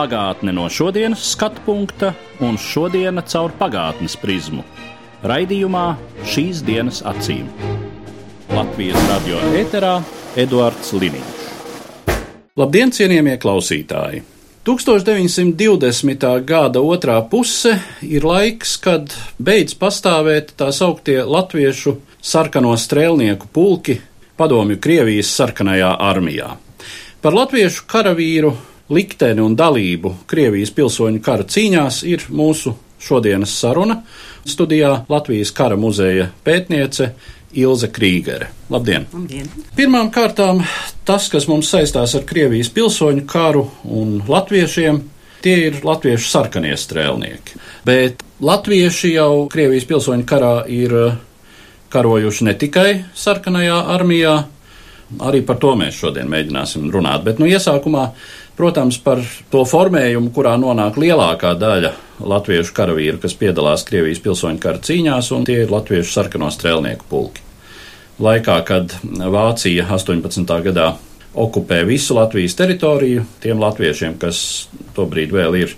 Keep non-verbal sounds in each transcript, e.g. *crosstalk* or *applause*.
Pagātne no šodienas skatu punkta un šodienas caur pagātnes prizmu. Raidījumā šīs dienas acīm. Latvijas radio eterā Eduards Liniņš. Labdien, cienījamie klausītāji! 1920. gada otrā puse ir laiks, kad beidz pastāvēt tā sauktie latviešu sarkano strēlnieku pulki padomju Krievijas sarkanajā armijā. Par latviešu karavīru likteni un dalību Krievijas pilsoņu kara cīņās ir mūsu šodienas saruna. Studijā Latvijas kara muzeja pētniece Ilze Krīgere. Labdien! Labdien. Pirmām kārtām tas, kas mums saistās ar Krievijas pilsoņu karu un latviešiem, tie ir latviešu sarkanie strēlnieki. Bet latvieši jau Krievijas pilsoņu karā ir eh, karojuši ne tikai sarkanajā armijā, arī par to mēs šodien mēģināsim runāt. Bet, nu, iesākumā, protams, par to formējumu, kurā nonāk lielākā daļa latviešu karavīru, kas piedalās Krievijas pilsoņu kara cīņās, un tie ir latviešu sarkano strēlnieku pulki. Laikā, kad Vācija 18. gadā okupē visu Latvijas teritoriju, tiem latviešiem, kas tobrīd vēl ir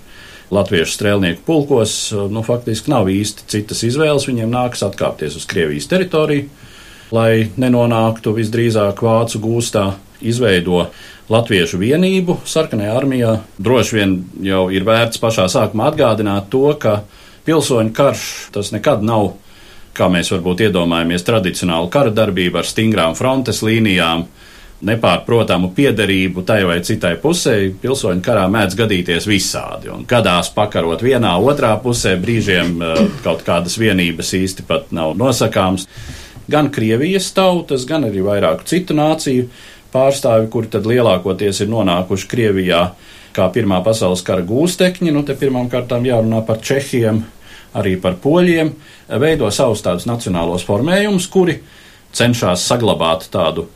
latviešu strēlnieku pulkos, nu, faktiski nav īsti citas izvēles, viņiem nākas atkāpties uz Krievijas teritoriju, lai nenonāktu visdrīzāk vācu gūstā, izveido latviešu vienību sarkanajā armijā. Droši vien jau ir vērts pašā sākumā atgādināt to, ka pilsoņu karš tas nekad nav, kā mēs varbūt iedomājamies, tradicionāla kara darbība ar stingrām frontes līnijām, nepārprotamu piederību tai vai citai pusē. Pilsoņu karā mēdz gadīties visādi, un gadās pakarot vienā, otrā pusē, brīžiem eh, kaut kādas vienības īsti pat nav nosakāms. Gan Krievijas tautas, gan arī vairāku citu nāciju pārstāvi, kuri tad lielākoties ir nonākuši Krievijā kā Pirmā pasaules kara gūstekņi. Nu, te pirmām kārtām jārunā par Čehiem, arī par Poļiem, veido savus tādus nacionālos formējumus, kuri cenšas saglabāt tādu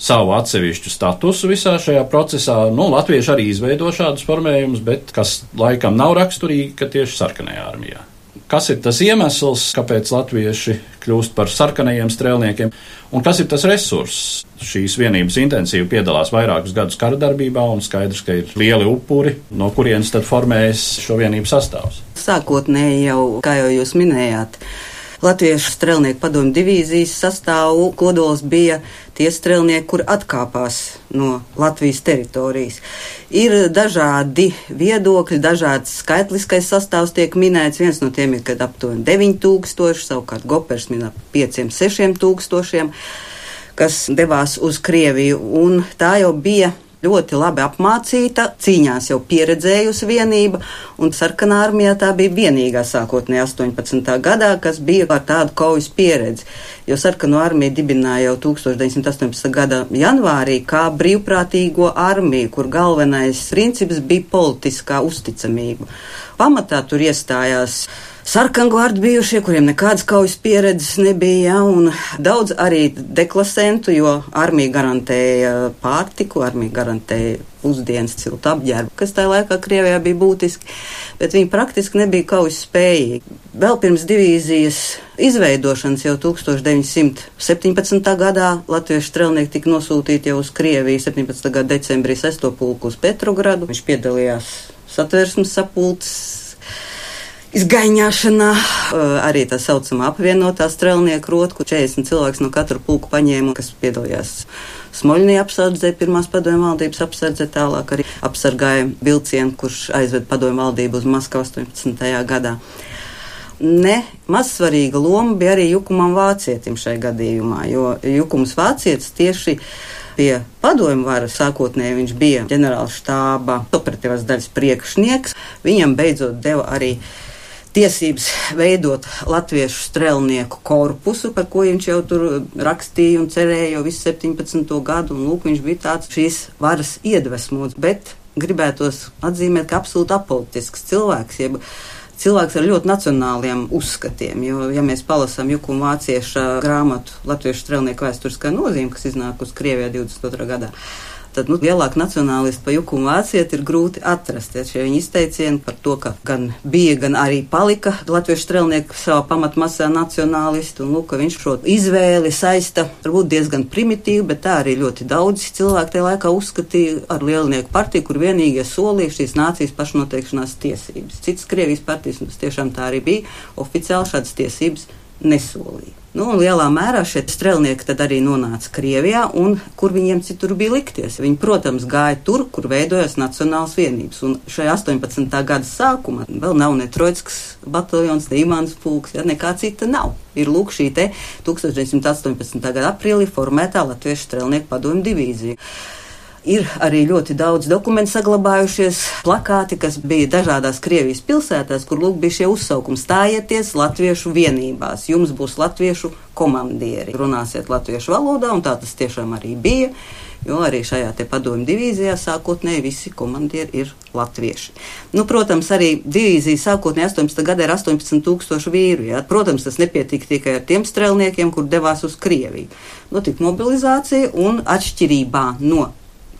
savu atsevišķu statusu visā šajā procesā. Nu, Latvieši arī izveido šādus formējumus, bet kas laikam nav raksturīgi, ka tieši sarkanajā armijā. Kas ir tas iemesls, kāpēc latvieši kļūst par sarkanajiem strēlniekiem, un kas ir tas resurss? Šīs vienības intensīvi piedalās vairākus gadus kara darbībā, un skaidrs, ka ir lieli upuri, no kurienes tad formējas šo vienību sastāvs. Sākotnēji jau, kā jau jūs minējāt, Latviešu strēlnieku padomju divīzijas sastāvu kodols bija tie strēlnieki, kur atkāpās no Latvijas teritorijas. Ir dažādi viedokļi, dažāds skaitliskais sastāvs tiek minēts. Viens no tiem ir, kad aptuveni 9000, savukārt Gopers min ap 5-6 tūkstošiem, kas devās uz Krieviju, un tā jau bija ļoti labi apmācīta, cīņās jau pieredzējusi vienība, un sarkanā armijā tā bija vienīgā sākotnēji 18. gadā, kas bija ar tādu kaujas pieredzi. Jo sarkano armiju dibināja jau 1918. gada janvārī kā brīvprātīgo armiju, kur galvenais princips bija politiskā uzticamība. Pamatā tur iestājās sarkangvārdi bijušie, kuriem nekādas kaujas pieredzes nebija, ja, un daudz arī deklasentu, jo armija garantēja pārtiku, armija garantēja pusdienas ciltu apģērbu, kas tajā laikā Krievijā bija būtiski, bet viņi praktiski nebija kaujas spējīgi. Vēl pirms divīzijas izveidošanas jau 1917. gadā latviešu strelnieki tika nosūtīti jau uz Krieviju 17. gada decembrī 6. pulku uz Petrogradu. Viņš piedalījās satversmes sapulces izgaiņāšanā, arī tā saucamā apvienotā strēlnieku rotu, kur 40 cilvēks no katra pulka paņēma, kas piedalījās Smoļnī apsardzē, pirmās padomju valdības apsardzē, tālāk arī apsargāja vilcienu, kurš aizved padomju valdību uz Maskavu 18. gadā. Ne mazsvarīga loma bija arī Jukumam Vācietim šai gadījumā, jo Jukums Vācietis tieši pie padomju varas sākotnēji viņš bija ģenerāla štāba operatīvās daļas priekšnieks. Viņam beidzot deva arī tiesības veidot latviešu strēlnieku korpusu, par ko viņš jau tur rakstīja un cerēja jau visu 17. gadu, un lūk, viņš bija tāds šīs varas iedvesmots, bet gribētos atzīmēt, ka absolūti apolitisks cilvēks, jeb cilvēks ar ļoti nacionāliem uzskatiem. Jo, ja mēs palasām Juku Vācieša grāmatu Latviešu strēlnieku vēsturiskā nozīme, kas iznāk uz Krievijā 22. gadā, tad nu, lielāku nacionālistu pa juku un vācieti ir grūti atrast. Ja, šie viņa izteicieni par to, ka gan bija, gan arī palika latviešu strelnieki savā pamatmasā nacionālisti, un lūk, ka viņš šo izvēli saista varbūt diezgan primitīvi, bet tā arī ļoti daudz cilvēku tajā laikā uzskatīja ar lielnieku partiju, kur vienīgie solīja šīs nācijas pašnoteikšanās tiesības. Citas Krievijas partijas, tas tiešām tā arī bija, oficiāli šādas tiesības nesolīja. Nu, lielā mērā šie strēlnieki arī nonāca Krievijā, un kur viņiem citur bija likties. Viņi, protams, gāja tur, kur veidojas Nacionāls vienības. Un šajā 18. gada sākumā vēl nav ne Troitskas bataljons, ne Imants pulks, ja nekā cita nav. Ir lūk šī te 1918. gada aprīlī formētā Latviešu strēlnieku padomju divīzija. Ir arī ļoti daudz dokumentu saglabājušies, plakāti, kas bija dažādās Krievijas pilsētās, kur lūk bija šie uzsaukumi stājieties latviešu vienībās, jums būs latviešu komandieri, runāsiet latviešu valodā, un tā tas tiešām arī bija. Jo arī šajā padomju divīzijā sākotnēji visi komandieri ir latvieši. Nu, protams, arī divīzija sākotnēji 18. gadā ir 18,000 vīru. Jā. Protams, tas nepietika tikai ar tiem strēlniekiem, kur devās uz Krieviju. Notika nu, mobilizācija un atšķirībā no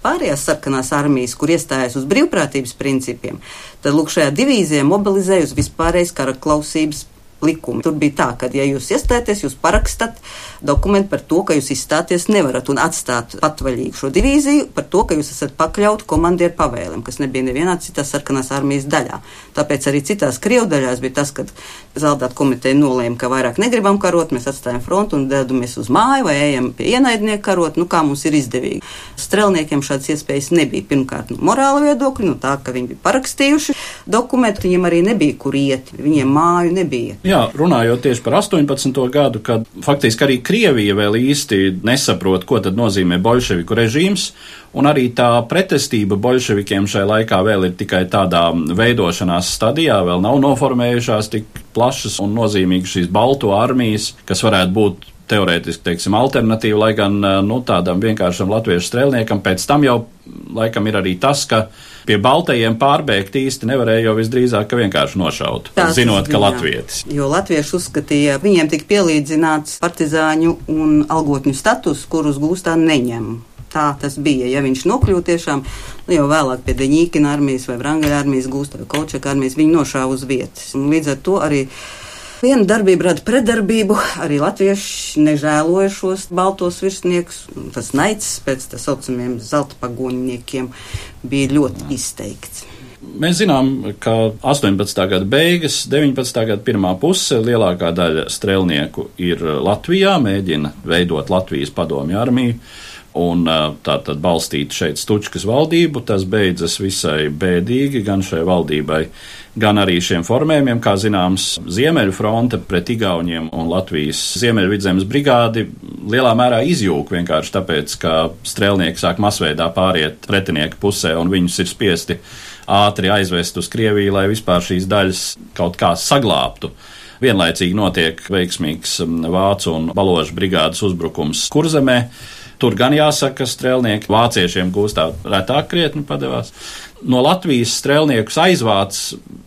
pārējās sarkanās armijas, kur iestājas uz brīvprātības principiem, tad lūk šajā divīzijā mobilizēja uz vispārējais kara klausības likumi. Tur bija tā, ka, ja jūs iestājaties, jūs parakstat dokumentu par to, ka jūs izstāties nevarat un atstāt patvaļīgu šo divīziju par to, ka jūs esat pakļauti komandieru pavēlēm, kas nebija nevienā citā sarkanās armijas daļā. Tāpēc arī citās Krievu daļās bija tas, ka Zaldāta komiteja nolēma, ka vairāk negribam karot, mēs atstājam frontu un dedamies uz māju vai ejam pie ienaidnieku karot, nu kā mums ir izdevīgi. Strelniekiem šādas iespējas nebija. Pirmkārt, no morāla viedokļa, no tā, ka viņi bija parakstījuši dokumentu, viņiem arī nebija kur iet, viņiem māju nebija. Jā, runājot tieši par 18. gadu, kad faktiski arī Krievija vēl īsti nesaprot, ko tad nozīmē bolševiku režīms, un arī tā pretestība bolševikiem šai laikā vēl ir tikai tādā veidošanās stadijā, vēl nav noformējušās tik plašas un nozīmīgas šīs balto armijas, kas varētu būt teorētiski, teiksim, alternatīva, lai gan nu, tādam vienkāršam latviešu strēlniekam pēc tam jau laikam ir arī tas, ka pie baltajiem pārbēgt īsti nevarēja jau visdrīzāk, ka vienkārši nošaut, Tās zinot, ka latvietis. Jo latvieši uzskatīja, viņiem tika pielīdzināts partizāņu un algotņu status, kurus gūstā neņem. Tā tas bija. Ja viņš nokļūst tiešām nu, jau vēlāk pie Deņķina armijas vai Brangaļa armijas, gūsta vai Kolčaka armijas, viņi nošāva uz vietas. Un līdz ar to arī Viena darbība rada pretdarbību, arī latvieši nežēloja šos baltos virsniekus. Tas naids pēc tā saucamiem zelta pagoņniekiem bija ļoti izteikts. Mēs zinām, ka 18. gada beigas, 19. gada pirmā puse lielākā daļa strēlnieku ir Latvijā, mēģina veidot Latvijas padomju armiju un tā tad balstīt šeit Stučkas valdību. Tas beidzas visai bēdīgi gan šai valdībai, gan arī šiem formējumiem. Kā zināms, Ziemeļu fronte pret Igauniem un Latvijas Ziemeļvidzemes brigādi lielā mērā izjūg vienkārši tāpēc, ka strēlnieki sāk masveidā pāriet pretinieku pusē un viņus ir spiesti ātri aizvest uz Krieviju, lai vispār šīs daļas kaut kā saglābtu vienlaicīgi notiek veiksmīgs vācu un baložu brigādes uzbrukums Kurzemē. Tur gan jāsaka, ka strēlnieki vāciešiem gūstā retāk krietni padevās. No Latvijas strēlniekus aizvāc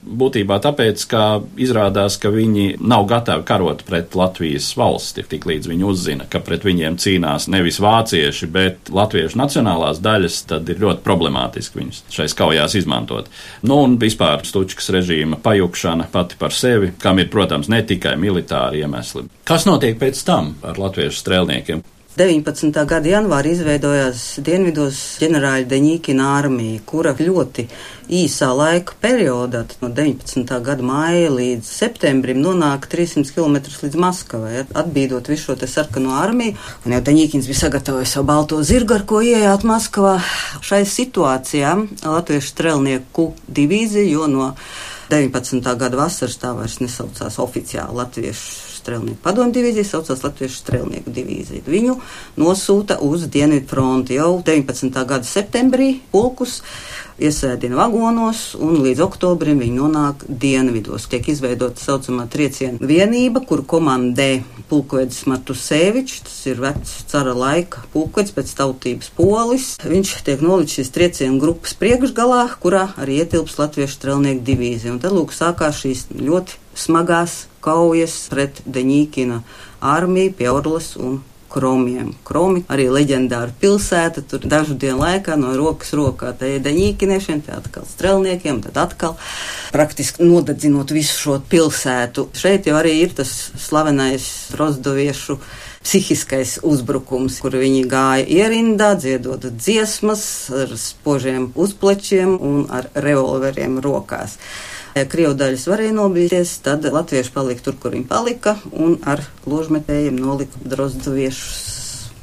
būtībā tāpēc, ka izrādās, ka viņi nav gatavi karot pret Latvijas valsti, tik līdz viņi uzzina, ka pret viņiem cīnās nevis vācieši, bet latviešu nacionālās daļas, tad ir ļoti problemātiski viņus šais kaujās izmantot. Nu, un vispār Stučkas režīma pajukšana pati par sevi, kam ir, protams, ne tikai militāri iemesli. Kas notiek pēc tam ar latviešu strēlniekiem? 19. gada janvārī izveidojās Dienvidos ģenerāļa Deņīkina armija, kura ļoti īsā laika periodā, no 19. gada māja līdz septembrim, nonāk 300 km līdz Maskavai, atbīdot visu šo sarkano armiju. Un jau Deņīkins bija sagatavojis savu balto zirgu, ar ko iejāt Maskavā. Šai situācijā Latviešu strelnieku divīzija, jo no 19. gada vasaras tā vairs nesaucās oficiāli Latviešu strēlnieku padomu divīzija, saucās Latviešu strēlnieku divīzija. Viņu nosūta uz Dienvidu fronti jau 19. gada septembrī pulkus iesēdina vagonos, un līdz oktobrim viņi nonāk dienvidos. Tiek izveidota tā saucamā trieciena vienība, kuru komandē pulkvedis Martusevičs, tas ir vecs cara laika pulkvedis pēc tautības polis. Viņš tiek nolikts šīs trieciena grupas priekšgalā, kurā arī ietilps Latviešu strelnieku divīzija. Un tad lūk sākās šīs ļoti smagās kaujas pret Deņīkina armiju pie Orlas un Kromiem. Kromi arī leģendāra pilsēta, tur dažu dienu laikā no rokas rokā te iedaņīkiniešiem, te atkal strelniekiem, tad atkal praktiski nodedzinot visu šo pilsētu. Šeit jau arī ir tas slavenais rozdoviešu psihiskais uzbrukums, kur viņi gāja ierindā, dziedot dziesmas ar spožiem uzplečiem un ar revolveriem rokās. Krievu daļas varēja nobīties, tad latvieši palika tur, kur viņi palika, un ar ložmetējiem nolika drozdoviešus.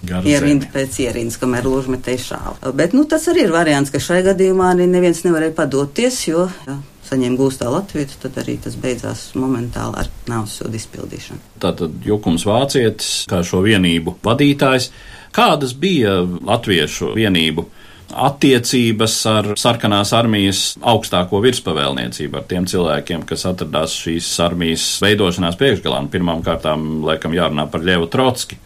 Ierinda pēc ierindas, kamēr ložmetēji šāva. Bet nu, tas arī ir variants, ka šai gadījumā neviens nevarēja padoties, jo ja, saņēma gūstā Latviju, tad arī tas beidzās momentāli ar nāves sodu izpildīšanu. Tātad Jukums Vācietis, kā šo vienību vadītājs, kādas bija latviešu vienību? Attiecības ar sarkanās armijas augstāko virspavēlniecību, ar tiem cilvēkiem, kas atradās šīs armijas veidošanās priekšgalā. Pirmām kārtām, laikam, jārunā par Ļevu Trotski.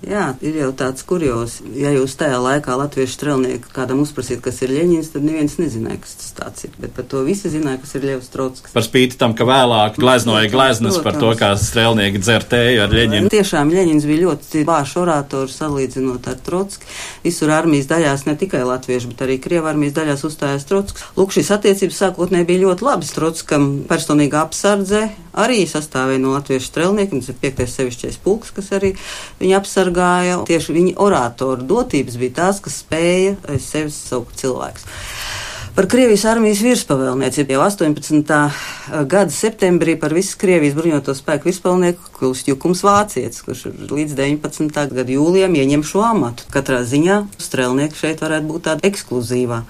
Jā, ir jau tāds kurjos. Ja jūs tajā laikā latviešu strelnieku kādam uzprasīt, kas ir Ļeņins, tad neviens nezināja, kas tas tāds ir. Bet par to visi zināja, kas ir Ļevs Trotskis. Par spīti tam, ka vēlāk gleznoja gleznas par to, kā strelnieki dzertēja ar Ļeņinu. Tiešām Ļeņins bija ļoti vārš orators salīdzinot ar Trotski. Visur armijas daļās, ne tikai latviešu, bet arī Krievu armijas daļās uzstājās Trotskis. Lūk, šīs attiecības sākotnēji bija ļoti labas. Trotskam personīga apsardze arī sastāvēja no latviešu strelniekiem, tas ir piektais sevišķais pulks, kas arī viņa apsardze aizsargāja. Tieši viņa oratoru dotības bija tās, kas spēja aiz sevis saukt cilvēks. Par Krievijas armijas virspavēlniecību jau 18. gada septembrī par visu Krievijas bruņoto spēku virspavēlnieku kļūst Jukums Vācietis, kurš līdz 19. gada jūlijam ieņem šo amatu. Katrā ziņā strēlnieki šeit varētu būt tāda ekskluzīvā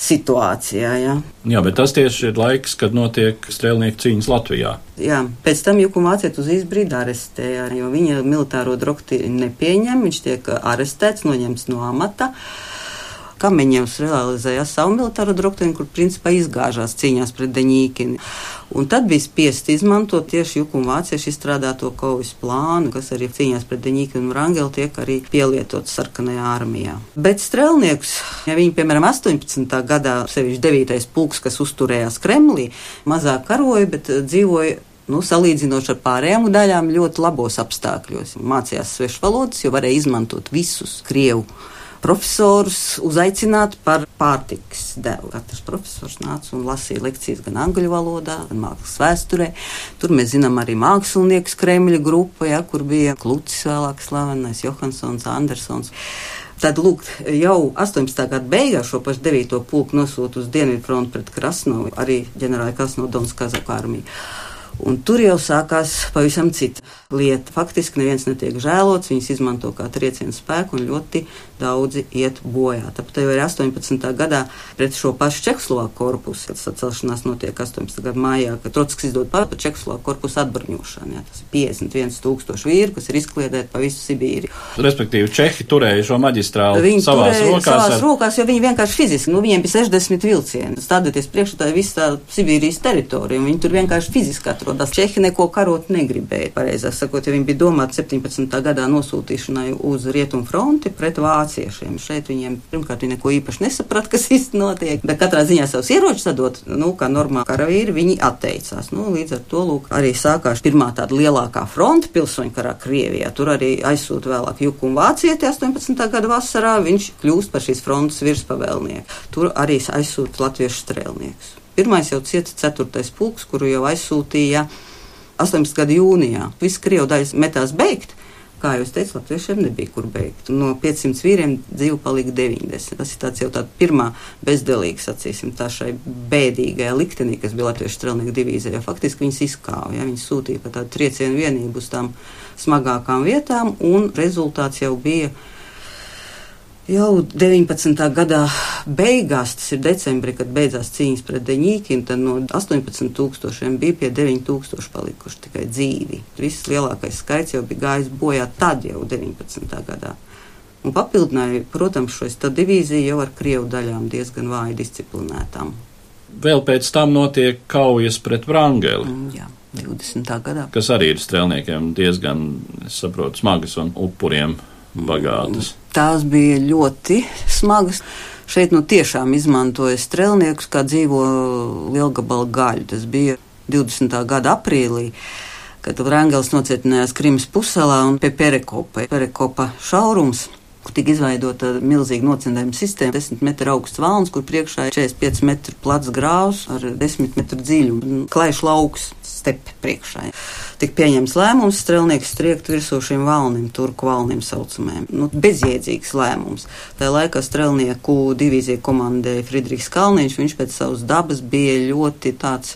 situācijā. Jā. jā, bet tas tieši ir laiks, kad notiek strēlnieku cīņas Latvijā. Jā, pēc tam Jukuma Vāciet uz izbrīdi arestēja, jo viņa militāro doktrīnu nepieņem, viņš tiek arestēts, noņemts no amata. Kameņevs realizēja savu militāro doktrīnu, kur principā izgāžās cīņās pret Deņīkinu. Un tad bija spiest izmantot tieši Jukuma vāciešu izstrādāto kaujas plānu, kas arī cīņās pret Deņīkinu un Rangeli tiek arī pielietots sarkanajā armijā. Bet strēlniekus, ja viņi, piemēram, 18. gadā, sevišķi 9. pulks, kas uzturējās Kremlī, mazāk karoja, bet dzīvoja nu, salīdzinoši ar pārējām daļām, ļoti labos apstākļos. Mācījās svešu valodas, jo varēja izmantot visus krievu profesorus uzaicināt par pārtikas devu. Katrs profesors nāca un lasīja lekcijas gan angļu valodā, gan mākslas vēsturē. Tur mēs zinām arī māksliniekus Kremļa grupa, ja, kur bija Klucis vēlāk slavenais, Johansons, Andersons. Tad, lūk, jau 18. gada beigās šo pašu 9. pulku nosūta uz Dienvidu fronti pret Krasnovu, arī ģenerāli Krasnovu Dons Kazaku armiju. Un tur jau sākās pavisam cita lieta. Faktiski neviens netiek žēlots, viņas izmanto kā triecienu spēku un ļoti daudzi iet bojā. Tāpat jau ir 18. gadā pret šo pašu Čehoslovāku korpusu, kad sacelšanās notiek 18. gada mājā, kad Trotskis izdod par Čehoslovāku korpusu atbruņošanu. Jā, tas ir 51 tūkstoši vīri, kas ir izkliedēti pa visu Sibīriju. Respektīvi, Čehi turēja šo maģistrālu viņi savās rokās. Savās ar... rokās, jo viņi vienkārši fiziski, nu, viņiem bija 60 vilcieni. Stādieties priekšā tā visa Sibīrijas teritorija, un viņi tur vienkārši fiziski atrodas. Čehi neko karot negribēja, pareizāk sakot, ja viņi bija domāti 17. gadā nosūtīšanai uz Rietumu fronti pret vāciešiem. Šeit viņiem pirmkārt viņi neko īpaši nesaprata, kas īsti notiek, bet katrā ziņā savus ieročus sadot, nu, kā normāli karavīri, viņi atteicās. Nu, līdz ar to, lūk, arī sākās pirmā tāda lielākā fronta pilsoņu karā Krievijā. Tur arī aizsūta vēlāk Jukumu Vācieti 18. gada vasarā, viņš kļūst par šīs frontes virspavēlnieku. Tur arī aizsūta latviešu strēlniekus. Pirmais jau cieta 4. pulks, kuru jau aizsūtīja 18. gada jūnijā. Visi krievu daļas metās beigt. Kā jau teicu, latviešiem nebija kur beigt. No 500 vīriem dzīvu palika 90. Tas ir tāds jau tāds pirmā bezdelīga, sacīsim, tā šai bēdīgajā liktenī, kas bija latviešu strelnieku divīzijā. Faktiski viņas izkāva, ja viņas sūtīja pa tādu triecienu vienību uz tām smagākām vietām, un rezultāts jau bija Jau 19. gadā beigās, tas ir decembrī, kad beidzās cīņas pret Deņīkinu, tad no 18,000 bija pie 9,000 palikuši tikai dzīvi. Viss lielākais skaits jau bija gājis bojā tad jau 19. gadā. Un papildināja, protams, šo divīziju jau ar krievu daļām diezgan vāji disciplinētām. Vēl pēc tam notiek kaujas pret Vrangeli. Mm, jā, 20. gadā. Kas arī ir strēlniekiem diezgan, es saprotu, smagas un upuriem bagātas. Tās bija ļoti smagas. Šeit nu tiešām izmantoja strēlniekus kā dzīvo lielgabalu gaļu. Tas bija 20. gada aprīlī kad Rangels nocietinājās Krimas puselā un pie Perekopa. Perekopa šaurums kur tika izveidota milzīga nocendējuma sistēma, 10 metru augsts valns, kur priekšā ir 45 metru plats grāvs ar 10 metru dziļumu, klājš lauks, stepe priekšā. Tik pieņems lēmums strēlnieks striekt virsū šiem valnim, turku valnim saucamajiem. Nu, bezjēdzīgs lēmums. Tā laikā strēlnieku divīzija komandēja Friedrichs Kalniņš, viņš pēc savas dabas bija ļoti tāds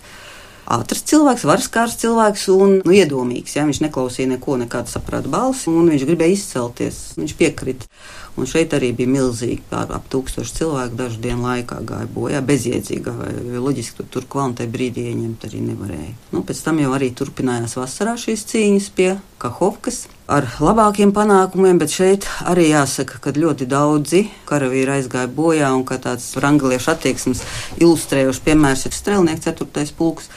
ātrs cilvēks, varskārs cilvēks un nu, iedomīgs. Ja? Viņš neklausīja neko, nekādu saprāta balsi, un viņš gribēja izcelties. Viņš piekrita. Un šeit arī bija milzīgi, ap, ap tūkstošu cilvēku dažu dienu laikā gāja bojā, bezjēdzīgā, vai loģiski tur, tur kvantē brīdī ieņemt arī nevarēja. Nu, pēc tam jau arī turpinājās vasarā šīs cīņas pie Kahovkas ar labākiem panākumiem, bet šeit arī jāsaka, ka ļoti daudzi karavīri aizgāja bojā un ka tāds rangliešu attieksmes ilustrējošs piemērs ir strēlnieks 4. pulks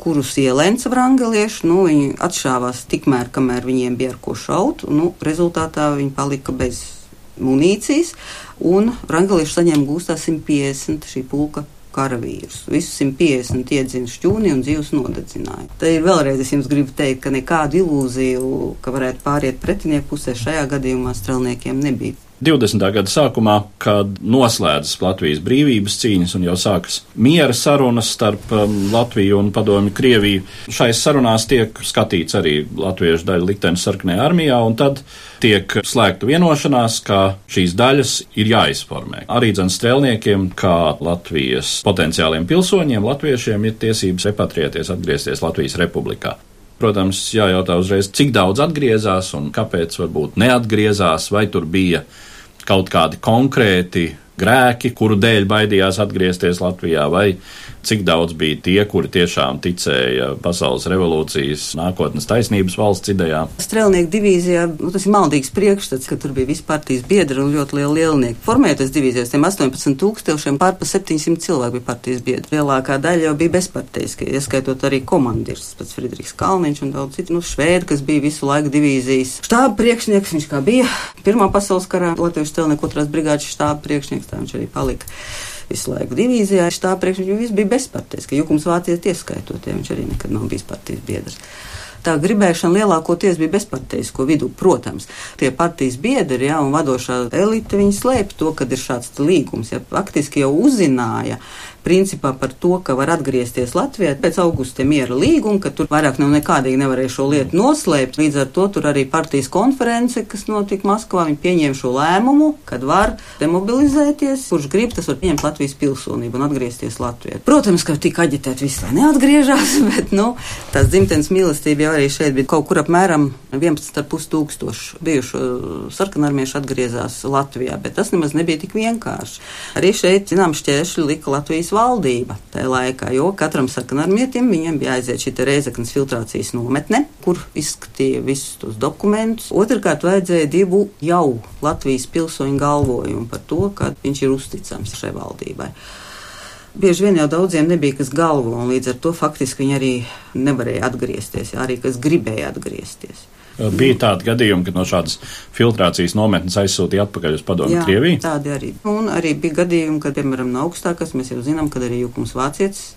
kurus ielēca vrangelieši, nu, viņi atšāvās tikmēr, kamēr viņiem bija ar ko šaut, un nu, rezultātā viņi palika bez munīcijas, un rangelieši saņēma gūstā 150 šī pulka karavīrus. Visus 150 iedzina šķūni un dzīves nodedzināja. Te ir vēlreiz es jums gribu teikt, ka nekādu ilūziju, ka varētu pāriet pretinieku pusē šajā gadījumā strelniekiem nebija. 20. gada sākumā, kad noslēdzas Latvijas brīvības cīņas un jau sākas miera sarunas starp um, Latviju un Padomju Krieviju, šais sarunās tiek skatīts arī latviešu daļa liktenis sarkanajā armijā, un tad tiek slēgta vienošanās, ka šīs daļas ir jāizformē. Arī dzen strēlniekiem, kā Latvijas potenciāliem pilsoņiem, latviešiem ir tiesības repatrieties, atgriezties Latvijas republikā. Protams, jājautā uzreiz, cik daudz atgriezās un kāpēc varbūt neatgriezās, vai tur bija kaut kādi konkrēti grēki, kuru dēļ baidījās atgriezties Latvijā, vai cik daudz bija tie, kuri tiešām ticēja pasaules revolūcijas nākotnes taisnības valsts idejām. Strēlnieku divīzijā nu, tas ir maldīgs priekšstats, ka tur bija vispartijas biedri un ļoti liela lielnieki. Formējoties divīzijās, tiem 18 tūkstošiem pār pa 700 cilvēku bija partijas biedri. Lielākā daļa jau bija bezparteiski, ieskaitot arī komandieris, pats Friedrichs Kalniņš un daudz citu, nu, švēdi, kas bija visu laiku divīzijas štāba priekšnieks, viņš kā bija Pirmā pasaules karā Latvijas strēlnieku otrās brigādes štāba priekšnieks, tā viņš arī palika visu laiku divīzijā. Tā priekšnieks viss bija bezparteiski, Jukums Vācijas ieskaitot, ja viņš arī nekad nav bijis partijas biedrs tā gribēšana lielākoties bija bezparteisko vidū. Protams, tie partijas biedri ja, un vadošā elite slēpj to, ka ir šāds līgums. Ja, faktiski jau uzzināja, principā par to, ka var atgriezties Latvijā pēc augusta miera līguma, ka tur vairāk nav nekādīgi nevarēja šo lietu noslēpt. Līdz ar to tur arī partijas konference, kas notika Maskavā, viņi pieņēma šo lēmumu, kad var demobilizēties, kurš grib, tas var pieņemt Latvijas pilsonību un atgriezties Latvijā. Protams, ka tika aģitēti visi, lai neatgriežas, *laughs* bet, nu, tās dzimtenes mīlestība jau arī šeit bija kaut kur apmēram 11,5 tūkstoši bijušo sarkanarmiešu atgriezās Latvijā, bet tas nemaz nebija tik vienkārši. Arī šeit, zinām, šķēršļi lika Latvijas valdība tajā laikā, jo katram sarkanarmietim viņam bija aiziet šī reizeknas filtrācijas nometne, kur izskatīja visus tos dokumentus. Otrakārt, vajadzēja divu jau Latvijas pilsoņu galvojumu par to, ka viņš ir uzticams šai valdībai bieži vien jau daudziem nebija kas galvo, un līdz ar to faktiski viņi arī nevarēja atgriezties, arī kas gribēja atgriezties. Bija tādi gadījumi, kad no šādas filtrācijas nometnes aizsūtīja atpakaļ uz padomu Jā, Krieviju? Tādi arī. Un arī bija gadījumi, kad, piemēram, no augstākas mēs jau zinām, kad arī Jukums Vācietis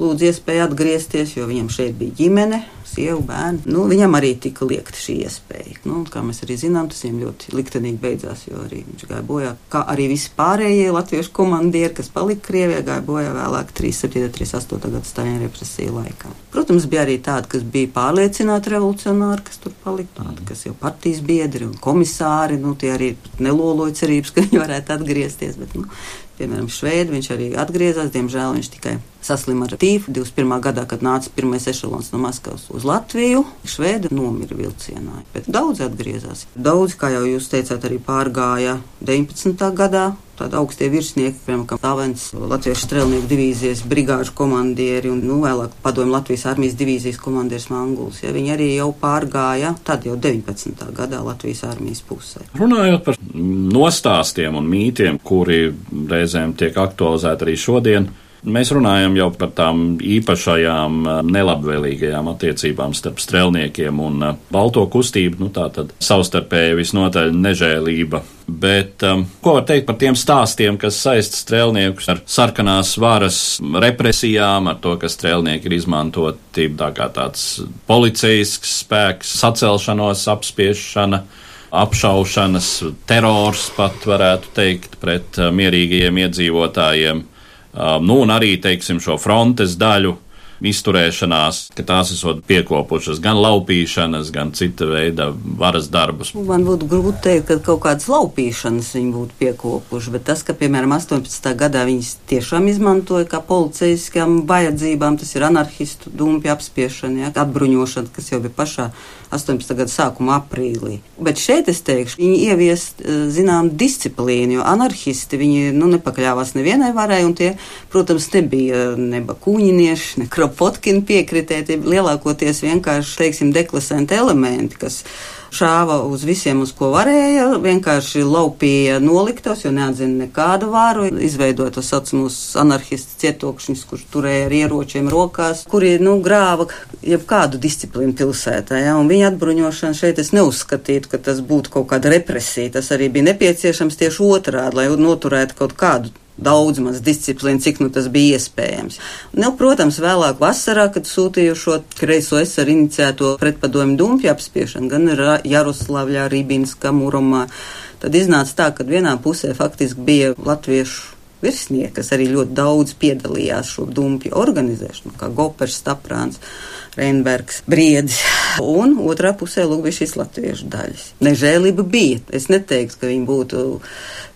lūdzu iespēju atgriezties, jo viņam šeit bija ģimene, sievu, bērnu. Nu, viņam arī tika liekta šī iespēja. Nu, kā mēs arī zinām, tas viņam ļoti liktenīgi beidzās, jo arī viņš gāja bojā. Kā arī visi pārējie latviešu komandieri, kas palika Krievijā, gāja bojā vēlāk 37. 38. gada Staļina represiju laikā. Protams, bija arī tādi, kas bija pārliecināti revolucionāri, kas tur palika, tādi, kas jau partijas biedri un komisāri, nu, tie arī neloloja cerības, ka viņi varētu atgriezties, bet, nu, piemēram, Šveidi, viņš arī atgriezās, diemžēl viņš tikai saslima ar tīfu 21. gadā, kad nāca pirmais ešalons no Maskavas uz Latviju. Šveidi nomira vilcienā, bet daudz atgriezās. Daudz, kā jau jūs teicāt, arī pārgāja 19. gadā. tādi augstie virsnieki, piemēram, Tāvens, Latviešu strelnieku divīzijas brigāžu komandieri un, nu, vēlāk padomju Latvijas armijas divīzijas komandieris Manguls. Ja, viņi arī jau pārgāja, tad jau 19. gadā Latvijas armijas pusē. Runājot par nostāstiem un mītiem, kuri reizēm tiek aktualizēti arī šodien, Mēs runājam jau par tām īpašajām eh, nelabvēlīgajām attiecībām starp strēlniekiem un eh, balto kustību, nu tā tad savstarpēji visnotaļ nežēlība. Bet um, ko var teikt par tiem stāstiem, kas saista strēlniekus ar sarkanās varas represijām, ar to, ka strēlnieki ir izmantoti tā kā tāds policijisks spēks, sacelšanos, apspiešana apšaušanas, terors pat varētu teikt pret mierīgajiem iedzīvotājiem. Um, nu, un arī, teiksim, šo frontes daļu izturēšanās, ka tās esot piekopušas gan laupīšanas, gan cita veida varas darbus. Man būtu grūti teikt, ka kaut kādas laupīšanas viņi būtu piekopuši, bet tas, ka, piemēram, 18. gadā viņas tiešām izmantoja kā policijaskām vajadzībām, tas ir anarchistu dumpju apspiešana, ja, atbruņošana, kas jau bija pašā 18. gada sākuma aprīlī. Bet šeit es teikšu, viņi ieviest eh, zinām disciplīnu, jo anarchisti viņi nu, nepakļāvās nevienai varai, un tie, protams, nebija ne bakūņinieši, ne kropotkini piekritēji, tie lielākoties vienkārši, teiksim, deklasēti elementi, kas šāva uz visiem, uz ko varēja, vienkārši laupīja noliktos, jo neatzina nekādu vāru, izveidoja tos saucamus anarchistu cietokšņus, kurš turēja ar ieročiem rokās, kuri, nu, grāva jebkādu disciplīnu pilsētā, ja, un viņa atbruņošana šeit es neuzskatītu, ka tas būtu kaut kāda represija, tas arī bija nepieciešams tieši otrādi, lai noturētu kaut kādu daudz maz disciplīnu, cik nu tas bija iespējams. Nu, protams, vēlāk vasarā, kad sūtīju šo kreiso es ar iniciēto pretpadomu dumpju apspiešanu, gan Jaroslavļā, Rībinskā, Muromā, tad iznāca tā, ka vienā pusē faktiski bija latviešu virsnieki, kas arī ļoti daudz piedalījās šo dumpju organizēšanā, kā Gopers, Staprāns. Reinbergs, Briedis. Un otrā pusē lūk bija šīs latviešu daļas. Nežēlība bija. Es neteiktu, ka viņi būtu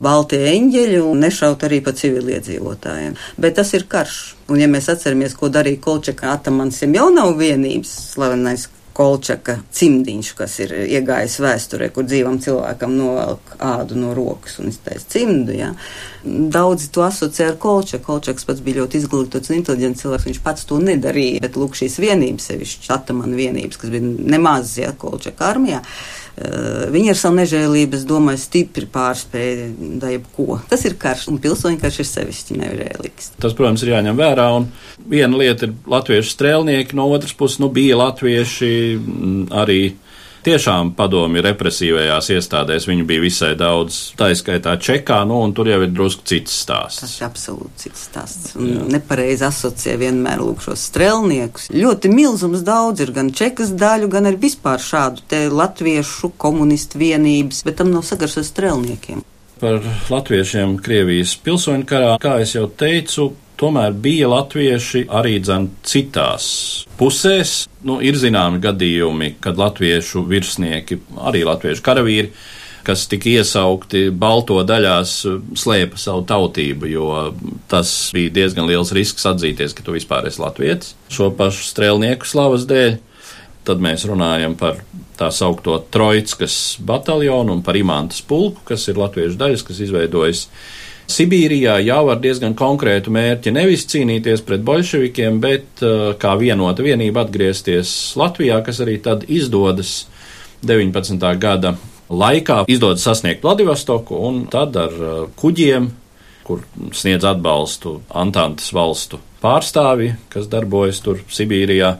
baltie eņģeļi un nešaut arī pa civiliedzīvotājiem. Bet tas ir karš. Un ja mēs atceramies, ko darīja Kolčaka Atamans Semjonovs vienības slavenais Kolčaka cimdiņš, kas ir iegājis vēsturē, kur dzīvam cilvēkam novelk ādu no rokas un iztais cimdu. Ja. Daudzi to asociē ar Kolčaku. Kolčaks pats bija ļoti izglītots un inteliģents cilvēks, viņš pats to nedarīja, bet lūk šīs vienības, sevišķi atamana vienības, kas bija nemaz, ja, Kolčaka armijā. Uh, viņi ar savu nežēlību, domāju, stipri pārspēja jebko. Tas ir karš, un pilsoņu karš ir sevišķi nežēlīgs. Tas, protams, ir jāņem vērā. Viena lieta ir latviešu strēlnieki, no otras puses, nu, bija latvieši arī tiešām padomi represīvajās iestādēs viņu bija visai daudz, tā izskaitā Čekā, nu, un tur jau ir drusku cits stāsts. Tas ir absolūti cits stāsts. Un nepareizi asociē vienmēr lūk šos strelniekus. Ļoti milzums daudz ir gan Čekas daļu, gan arī vispār šādu te latviešu komunistu vienības, bet tam nav sagars ar strelniekiem. Par latviešiem Krievijas pilsoņu karā, kā es jau teicu, tomēr bija latvieši arī dzen citās pusēs. Nu, ir zināmi gadījumi, kad latviešu virsnieki, arī latviešu karavīri, kas tika iesaukti balto daļās, slēpa savu tautību, jo tas bija diezgan liels risks atzīties, ka tu vispār esi latvietis šo pašu strēlnieku slavas dēļ. Tad mēs runājam par tā saukto Trojckas bataljonu un par Imantas pulku, kas ir latviešu daļas, kas izveidojas Sibīrijā jau ar diezgan konkrētu mērķi nevis cīnīties pret bolševikiem, bet uh, kā vienota vienība atgriezties Latvijā, kas arī tad izdodas 19. gada laikā, izdodas sasniegt Vladivostoku un tad ar uh, kuģiem, kur sniedz atbalstu Antantes valstu pārstāvi, kas darbojas tur Sibīrijā,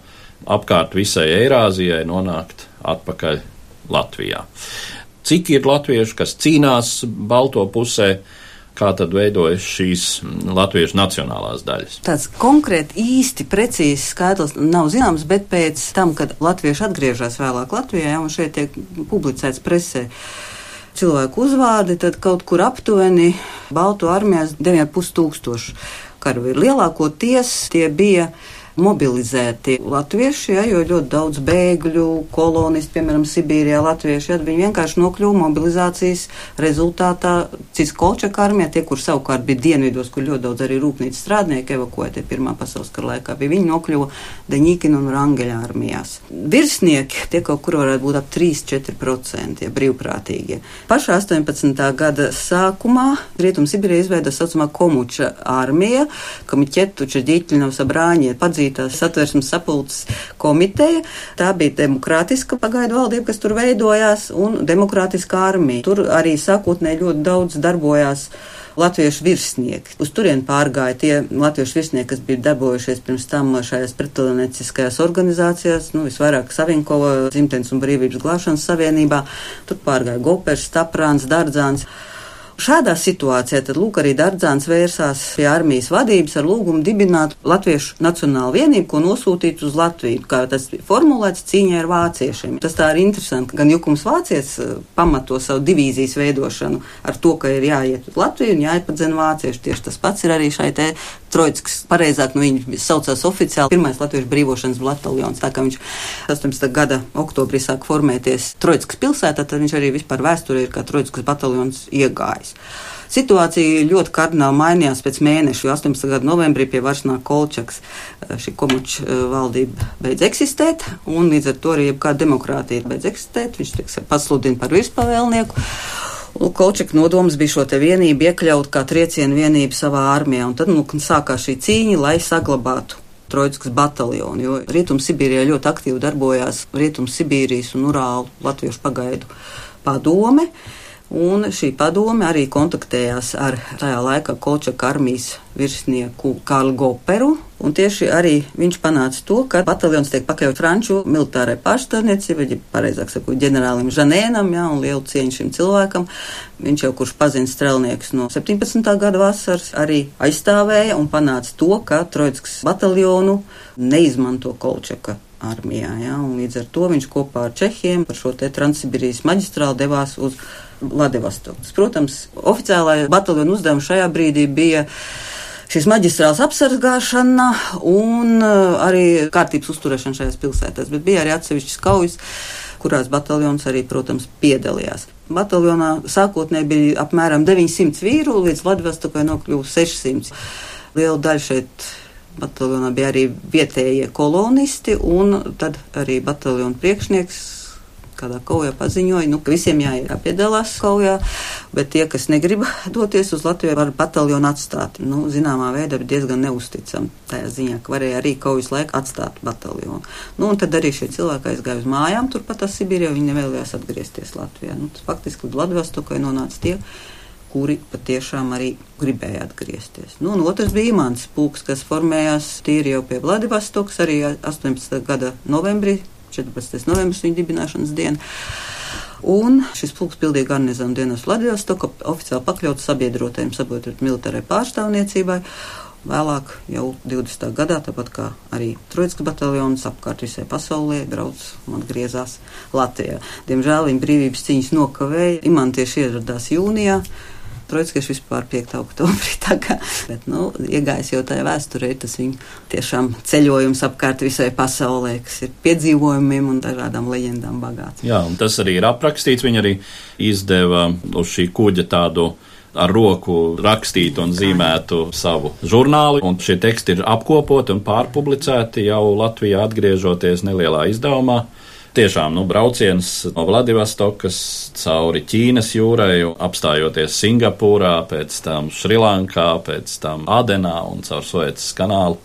apkārt visai Eirāzijai nonākt atpakaļ Latvijā. Cik ir latviešu, kas cīnās Balto pusē? Kā tad veidojas šīs latviešu nacionālās daļas. Tāds konkrēti īsti precīzs skaitlis nav zināms, bet pēc tam, kad latvieši atgriežas vēlāk Latvijā, un šeit tiek publicēts presē, cilvēku uzvārdi, tad kaut kur aptuveni Baltu armijās 9,5 tūkstoši karavīri. Lielākoties tie bija mobilizēti latvieši, ja, jo ļoti daudz bēgļu, kolonistu, piemēram, Sibīrijā latvieši, ja, viņi vienkārši nokļuva mobilizācijas rezultātā Ciskolčaka armijā, tie, kur savukārt bija dienvidos, kur ļoti daudz arī rūpnīcas strādnieki evakuēti Pirmā pasaules kara laikā, bija viņi nokļuva Deņīkina un Rangeļa armijās. Virsnieki tie kaut kur varētu būt ap 3-4% ja, brīvprātīgie. Pašā 18. gada sākumā Rietum Sibīrijā izveido saucamā Komuča armija, Komiķetuča ģiķļinovs abrāņie padzītās satversmes sapulces komiteja. Tā bija demokrātiska pagaidu valdība, kas tur veidojās, un demokrātiska armija. Tur arī sākotnēji ļoti daudz darbojās latviešu virsnieki. Uz turieni pārgāja tie latviešu virsnieki, kas bija darbojušies pirms tam šajās pretleneciskajās organizācijās, nu, visvairāk Savinkova dzimtenes un brīvības glāšanas savienībā. Tur pārgāja Gopers, Staprāns, Dardzāns. Šādā situācijā tad lūk arī Dardzāns vērsās pie armijas vadības ar lūgumu dibināt Latviešu Nacionālu vienību, ko nosūtīt uz Latviju, kā tas formulēts cīņai ar vāciešiem. Tas tā ir interesanti, gan Jukums Vācijas eh, pamato savu divīzijas veidošanu ar to, ka ir jāiet uz Latviju un jāiepadzena vācieši. Tieši tas pats ir arī šai te Troitskas, pareizāk, nu viņi saucās oficiāli pirmais Latviešu brīvošanas bataljons. Tā kā viņš 18. gada oktobrī sāk formēties Troitskas pilsētā, tad viņš arī vispār vēsturē ir kā Troitskas bataljons iegājis. Situācija ļoti kardināli mainījās pēc mēneša, jo 18. gada novembrī pie varas nāk Kolčaks. Šī komuča valdība beidz eksistēt, un līdz ar to arī jebkāda demokrātija beidz eksistēt. Viņš tiek pasludina par virspavēlnieku. Kolčaka nodoms bija šo te vienību iekļaut kā triecienu vienību savā armijā, un tad nu, sākās šī cīņa, lai saglabātu Troitskas bataljonu, jo Rietum-Sibīrijā ļoti aktīvi darbojās Rietum-Sibīrijas un Urālu latviešu pagaidu padome. Un šī padome arī kontaktējās ar tajā laikā Kolčaka armijas virsnieku Kārlu Goperu. Un tieši arī viņš panāca to, ka bataljons tiek pakļauts Franču militārai pārstāvniecībai, ja pareizāk sakot, ģenerālim Žanēnam, jā, un lielu cieņu šim cilvēkam. Viņš jau, kurš pazina strelnieks no 17. gada vasaras, arī aizstāvēja un panāca to, ka Troitskas bataljonu neizmanto Kolčaka armijā. Ja, līdz ar to viņš kopā ar Čehiem par šo Transsibīrijas maģistrālu devās uz Vladivostokas. Protams, oficiālā bataljona uzdevums šajā brīdī bija šīs maģistrāls apsargāšana un uh, arī kārtības uzturēšana šajās pilsētās, bet bija arī atsevišķas kaujas, kurās bataljons arī, protams, piedalījās. Bataljonā sākotnēji bija apmēram 900 vīru, līdz Vladivostokai nokļuva 600. Liela daļa šeit bataljonā bija arī vietējie kolonisti, un tad arī bataljona priekšnieks kādā kaujā paziņoja, nu, ka visiem jāpiedalās kaujā, bet tie, kas negrib *laughs* doties uz Latviju, var bataljonu atstāt. Nu, zināmā veidā diezgan neusticami tajā ziņā, ka varēja arī kaujas laikā atstāt bataljonu. Nu, un tad arī šie cilvēki aizgāja uz mājām, turpat Sibīrijā, viņi nevēlējās atgriezties Latvijā. Nu, tas faktiski Vladivostokā nonāca tie, kuri patiešām arī gribēja atgriezties. Nu, un otrs bija Imants Pūks, kas formējās tīri jau pie Vladivostokas arī 18. gada novembrī 14. novembris viņa dibināšanas diena. Un šis pulks pildīja garnizonu dienas Vladivostokā, oficiāli pakļauts sabiedrotajiem, sabiedrot militārai pārstāvniecībai. Vēlāk, jau 20. gadā, tāpat kā arī Trojas bataljons apkārt visai pasaulē, brauc un atgriezās Latvijā. Diemžēl viņa brīvības cīņas nokavēja. Imantieši ieradās jūnijā. Trojskis vispār 5. oktobrī. *laughs* Kā, bet, nu, iegājis jau tajā vēsturē, tas viņa tiešām ceļojums apkārt visai pasaulē, kas ir piedzīvojumiem un dažādām leģendām bagāts. Jā, un tas arī ir aprakstīts. Viņa arī izdeva uz šī kuģa tādu ar roku rakstītu un zīmētu savu žurnālu, un šie teksti ir apkopoti un pārpublicēti jau Latvijā atgriežoties nelielā izdevumā tiešām nu, brauciens no Vladivostokas cauri Ķīnas jūrai, apstājoties Singapūrā, pēc tam Šrilankā, pēc tam Adenā un caur Suecas kanālu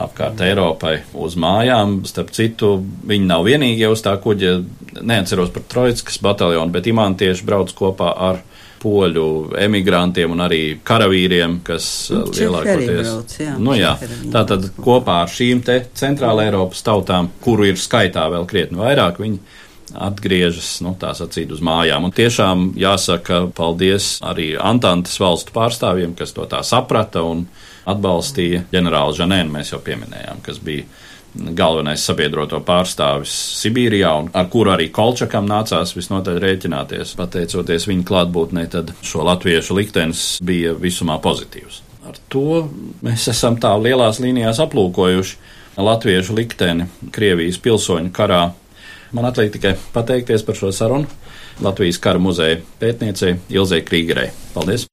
apkārt Eiropai uz mājām. Starp citu, viņi nav vienīgie uz tā kuģa. Neatceros par Trojaskas bataljonu, bet imantieši brauc kopā ar poļu emigrantiem un arī karavīriem, kas nu, uh, lielākoties. Brauc, jā, nu, jā, tā tad kopā ar šīm te centrāla Eiropas tautām, kuru ir skaitā vēl krietni vairāk, viņi atgriežas, nu, tā sacīt, uz mājām. Un tiešām jāsaka paldies arī Antantes valstu pārstāvjiem, kas to tā saprata un atbalstīja ģenerāli Žanēnu, mēs jau pieminējām, kas bija galvenais sabiedroto pārstāvis Sibīrijā, un ar kuru arī Kolčakam nācās visnotaļ rēķināties. Pateicoties viņa klātbūtnei, tad šo latviešu liktenis bija visumā pozitīvs. Ar to mēs esam tā lielās līnijās aplūkojuši latviešu likteni Krievijas pilsoņu karā. Man atliek tikai pateikties par šo sarunu Latvijas kara muzeja pētniecei Ilzei Krīgerei. Paldies!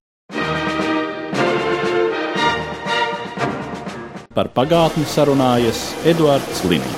Par pagātni sarunājas Eduards Līniju.